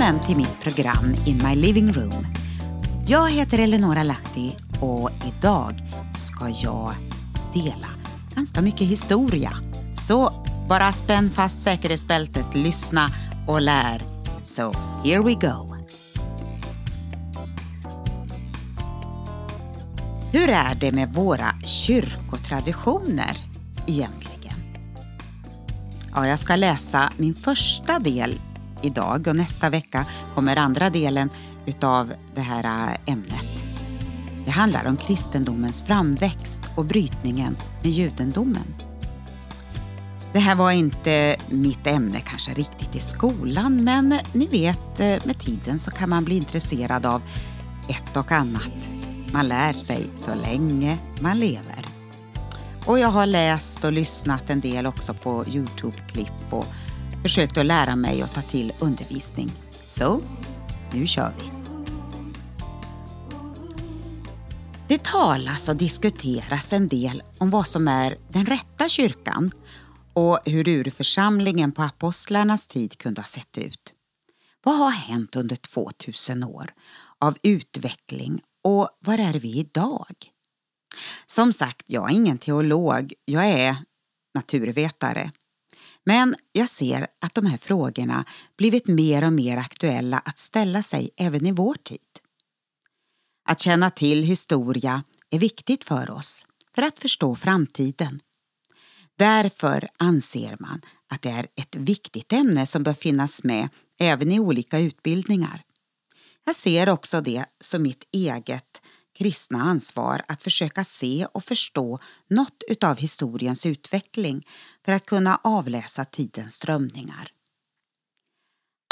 Välkommen till mitt program In My Living Room. Jag heter Eleonora Lahti och idag ska jag dela ganska mycket historia. Så bara spänn fast säkerhetsbältet, lyssna och lär. So here we go. Hur är det med våra kyrkotraditioner egentligen? Ja, jag ska läsa min första del idag och nästa vecka kommer andra delen utav det här äh, ämnet. Det handlar om kristendomens framväxt och brytningen med judendomen. Det här var inte mitt ämne kanske riktigt i skolan men ni vet, äh, med tiden så kan man bli intresserad av ett och annat. Man lär sig så länge man lever. Och jag har läst och lyssnat en del också på Youtube-klipp och försökt att lära mig att ta till undervisning. Så, nu kör vi. Det talas och diskuteras en del om vad som är den rätta kyrkan och hur urförsamlingen på apostlarnas tid kunde ha sett ut. Vad har hänt under 2000 år av utveckling och var är vi idag? Som sagt, jag är ingen teolog, jag är naturvetare. Men jag ser att de här frågorna blivit mer och mer aktuella att ställa sig även i vår tid. Att känna till historia är viktigt för oss för att förstå framtiden. Därför anser man att det är ett viktigt ämne som bör finnas med även i olika utbildningar. Jag ser också det som mitt eget kristna ansvar att försöka se och förstå något utav historiens utveckling för att kunna avläsa tidens strömningar.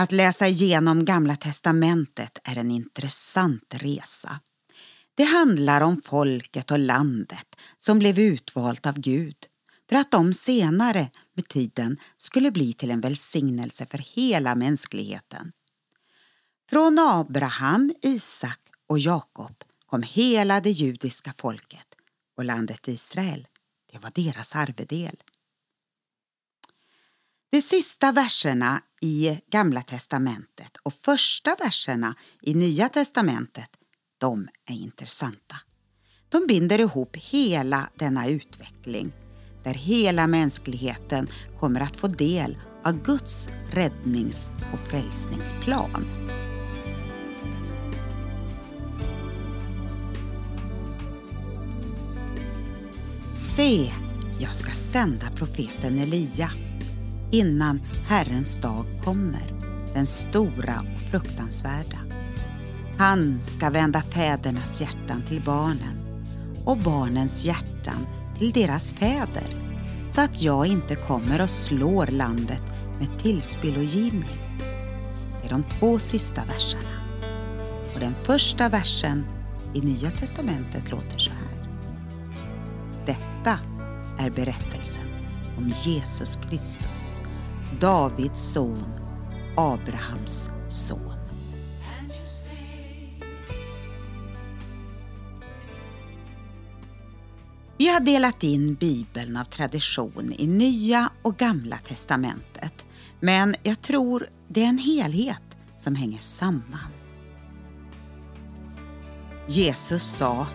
Att läsa igenom Gamla testamentet är en intressant resa. Det handlar om folket och landet som blev utvalt av Gud för att de senare med tiden skulle bli till en välsignelse för hela mänskligheten. Från Abraham, Isak och Jakob kom hela det judiska folket och landet Israel, det var deras arvedel. De sista verserna i Gamla testamentet och första verserna i Nya testamentet, de är intressanta. De binder ihop hela denna utveckling där hela mänskligheten kommer att få del av Guds räddnings och frälsningsplan. Se, jag ska sända profeten Elia innan Herrens dag kommer, den stora och fruktansvärda. Han ska vända fädernas hjärtan till barnen och barnens hjärtan till deras fäder så att jag inte kommer och slår landet med tillspillogivning. Det är de två sista verserna. Och den första versen i Nya testamentet låter så här. Är berättelsen om Jesus Kristus, Davids son, Abrahams son. Vi har delat in Bibeln av tradition i Nya och Gamla testamentet. Men jag tror det är en helhet som hänger samman. Jesus sa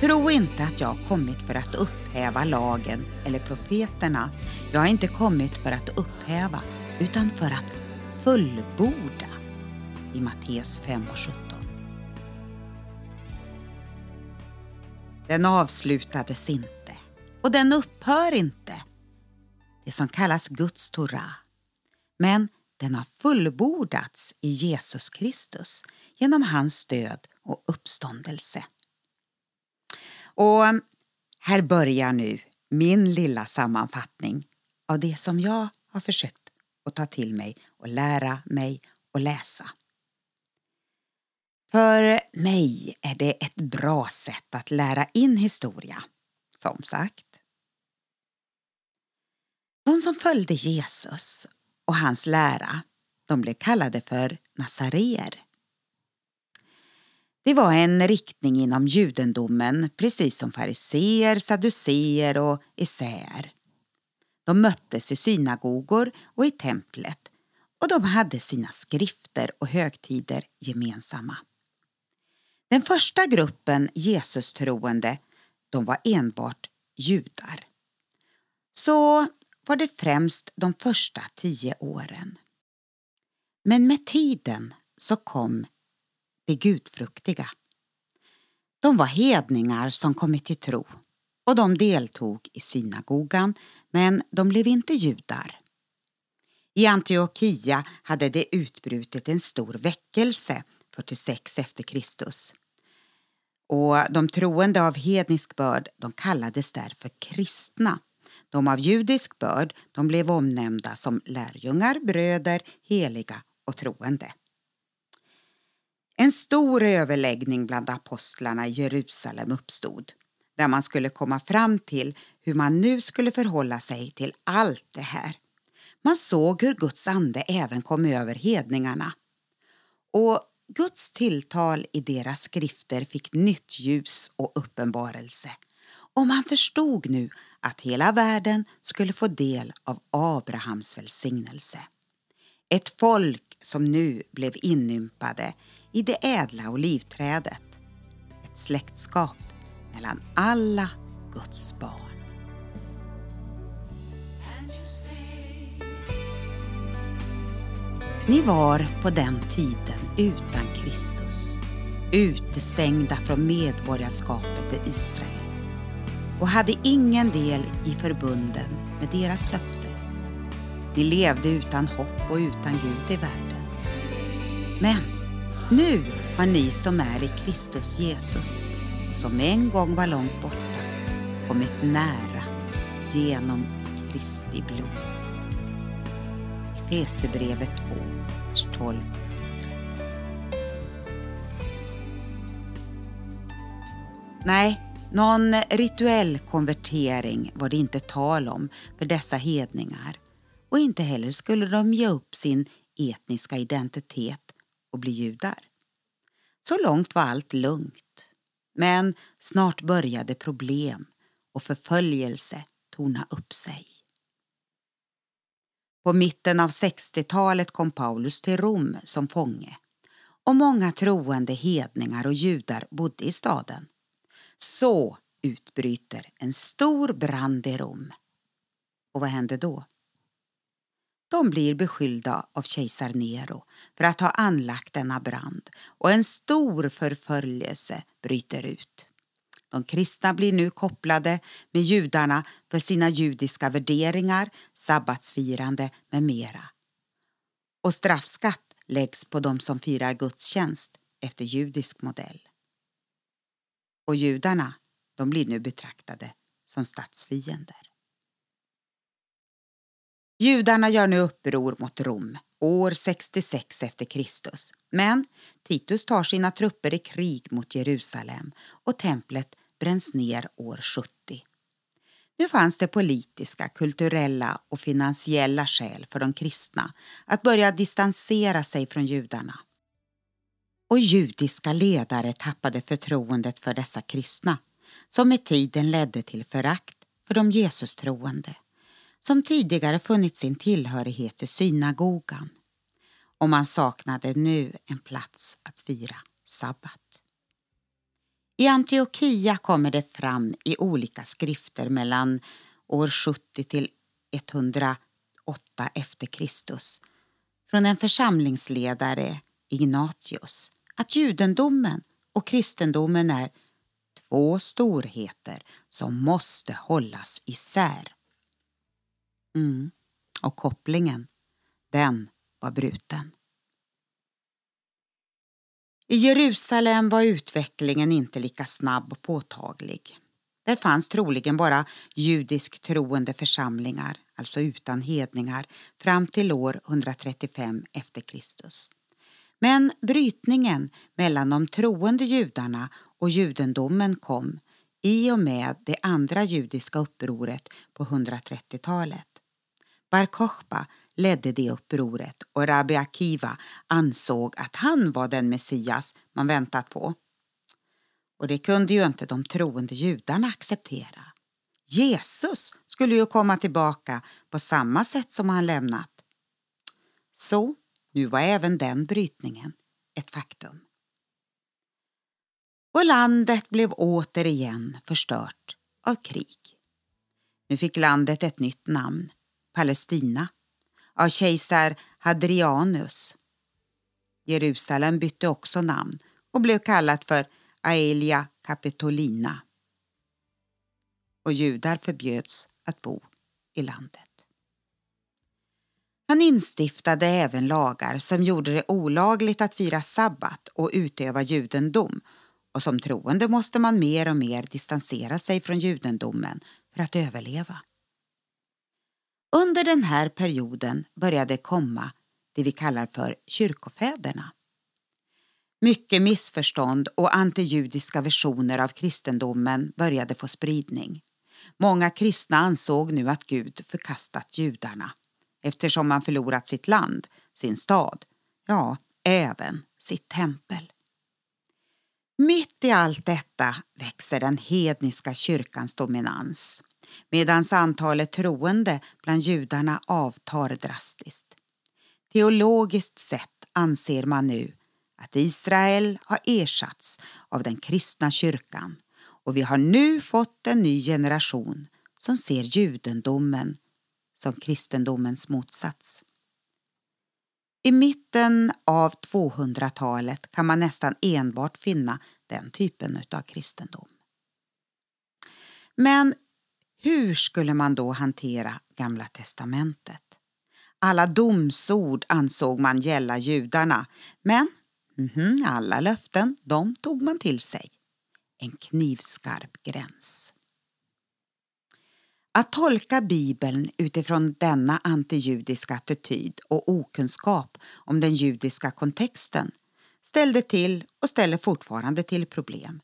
Tro inte att jag har kommit för att upphäva lagen eller profeterna. Jag har inte kommit för att upphäva utan för att fullborda i Matteus 5 och 17. Den avslutades inte och den upphör inte. Det som kallas Guds Torah. Men den har fullbordats i Jesus Kristus genom hans död och uppståndelse. Och här börjar nu min lilla sammanfattning av det som jag har försökt att ta till mig och lära mig och läsa. För mig är det ett bra sätt att lära in historia, som sagt. De som följde Jesus och hans lära, de blev kallade för nasaréer. Det var en riktning inom judendomen precis som fariseer, saduceer och essäer. De möttes i synagogor och i templet och de hade sina skrifter och högtider gemensamma. Den första gruppen Jesus-troende de var enbart judar. Så var det främst de första tio åren. Men med tiden så kom de gudfruktiga. De var hedningar som kommit till tro och de deltog i synagogan men de blev inte judar. I Antiochia hade det utbrutit en stor väckelse 46 efter Kristus. Och de troende av hednisk börd de kallades därför kristna. De av judisk börd de blev omnämnda som lärjungar, bröder, heliga och troende. En stor överläggning bland apostlarna i Jerusalem uppstod där man skulle komma fram till hur man nu skulle förhålla sig till allt det här. Man såg hur Guds ande även kom över hedningarna. Och Guds tilltal i deras skrifter fick nytt ljus och uppenbarelse. Och man förstod nu att hela världen skulle få del av Abrahams välsignelse. Ett folk som nu blev inympade i det ädla olivträdet. Ett släktskap mellan alla Guds barn. Ni var på den tiden utan Kristus, utestängda från medborgarskapet i Israel och hade ingen del i förbunden med deras löfte. Ni levde utan hopp och utan Gud i världen. Men nu har ni som är i Kristus Jesus, som en gång var långt borta, kommit nära genom Kristi blod. Efesierbrevet 2, vers 12 och 13. Nej, någon rituell konvertering var det inte tal om för dessa hedningar och inte heller skulle de ge upp sin etniska identitet och bli judar. Så långt var allt lugnt. Men snart började problem och förföljelse torna upp sig. På mitten av 60-talet kom Paulus till Rom som fånge och många troende hedningar och judar bodde i staden. Så utbryter en stor brand i Rom. Och vad hände då? De blir beskyllda av kejsar Nero för att ha anlagt denna brand och en stor förföljelse bryter ut. De kristna blir nu kopplade med judarna för sina judiska värderingar, sabbatsfirande med mera. Och straffskatt läggs på de som firar gudstjänst efter judisk modell. Och judarna, de blir nu betraktade som statsfiender. Judarna gör nu uppror mot Rom år 66 efter Kristus. Men Titus tar sina trupper i krig mot Jerusalem och templet bränns ner år 70. Nu fanns det politiska, kulturella och finansiella skäl för de kristna att börja distansera sig från judarna. Och judiska ledare tappade förtroendet för dessa kristna som med tiden ledde till förakt för de Jesus-troende som tidigare funnit sin tillhörighet till synagogan och man saknade nu en plats att fira sabbat. I Antiochia kommer det fram i olika skrifter mellan år 70 till 108 efter Kristus från en församlingsledare, Ignatius, att judendomen och kristendomen är två storheter som måste hållas isär. Mm. Och kopplingen, den var bruten. I Jerusalem var utvecklingen inte lika snabb och påtaglig. Där fanns troligen bara judisk troende församlingar, alltså utan hedningar, fram till år 135 efter Kristus. Men brytningen mellan de troende judarna och judendomen kom i och med det andra judiska upproret på 130-talet. Bar Kochba ledde det upproret och Rabbi Akiva ansåg att han var den Messias man väntat på. Och det kunde ju inte de troende judarna acceptera. Jesus skulle ju komma tillbaka på samma sätt som han lämnat. Så nu var även den brytningen ett faktum. Och landet blev återigen förstört av krig. Nu fick landet ett nytt namn, Palestina, av kejsar Hadrianus. Jerusalem bytte också namn och blev kallat för Aelia Capitolina. Och judar förbjöds att bo i landet. Han instiftade även lagar som gjorde det olagligt att fira sabbat och utöva judendom och som troende måste man mer och mer distansera sig från judendomen för att överleva. Under den här perioden började komma det vi kallar för kyrkofäderna. Mycket missförstånd och antijudiska versioner av kristendomen började få spridning. Många kristna ansåg nu att Gud förkastat judarna eftersom man förlorat sitt land, sin stad, ja, även sitt tempel. Mitt i allt detta växer den hedniska kyrkans dominans medan antalet troende bland judarna avtar drastiskt. Teologiskt sett anser man nu att Israel har ersatts av den kristna kyrkan och vi har nu fått en ny generation som ser judendomen som kristendomens motsats. I mitten av 200-talet kan man nästan enbart finna den typen av kristendom. Men hur skulle man då hantera Gamla testamentet? Alla domsord ansåg man gälla judarna, men mm, alla löften de tog man till sig. En knivskarp gräns. Att tolka Bibeln utifrån denna antijudiska attityd och okunskap om den judiska kontexten ställde till och ställer fortfarande till problem.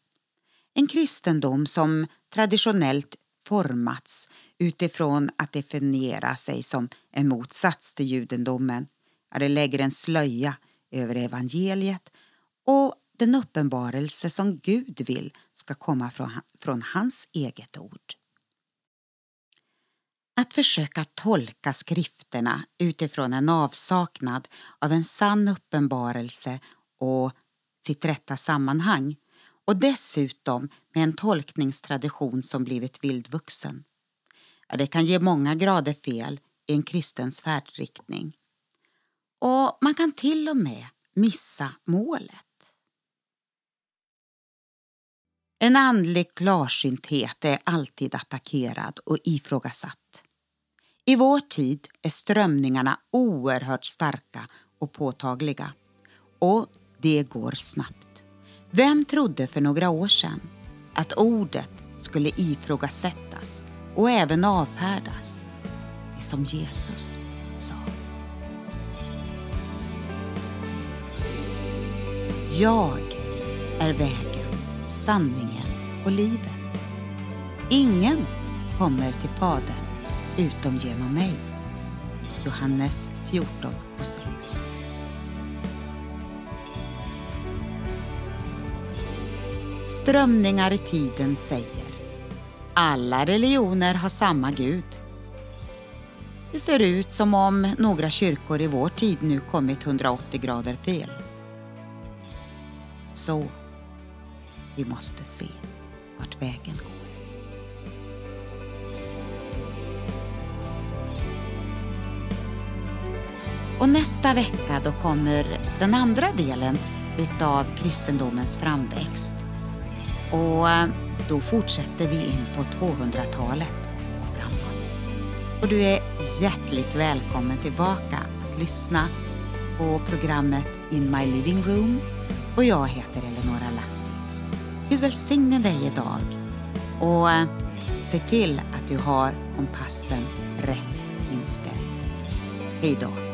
En kristendom som traditionellt formats utifrån att definiera sig som en motsats till judendomen. Det lägger en slöja över evangeliet och den uppenbarelse som Gud vill ska komma från hans eget ord. Att försöka tolka skrifterna utifrån en avsaknad av en sann uppenbarelse och sitt rätta sammanhang och dessutom med en tolkningstradition som blivit vildvuxen. Ja, det kan ge många grader fel i en kristens färdriktning. Och man kan till och med missa målet. En andlig klarsynthet är alltid attackerad och ifrågasatt. I vår tid är strömningarna oerhört starka och påtagliga. Och det går snabbt. Vem trodde för några år sedan att ordet skulle ifrågasättas och även avfärdas? Det som Jesus sa. Jag är vägen, sanningen och livet. Ingen kommer till Fadern utom genom mig. Johannes 14 och 6. Strömningar i tiden säger alla religioner har samma Gud. Det ser ut som om några kyrkor i vår tid nu kommit 180 grader fel. Så, vi måste se vart vägen går. Och nästa vecka då kommer den andra delen utav kristendomens framväxt. Och eh, då fortsätter vi in på 200-talet och framåt. Och du är hjärtligt välkommen tillbaka att lyssna på programmet In My Living Room och jag heter Eleonora Lahti. Gud välsigne dig idag och eh, se till att du har kompassen rätt inställd. Hej då!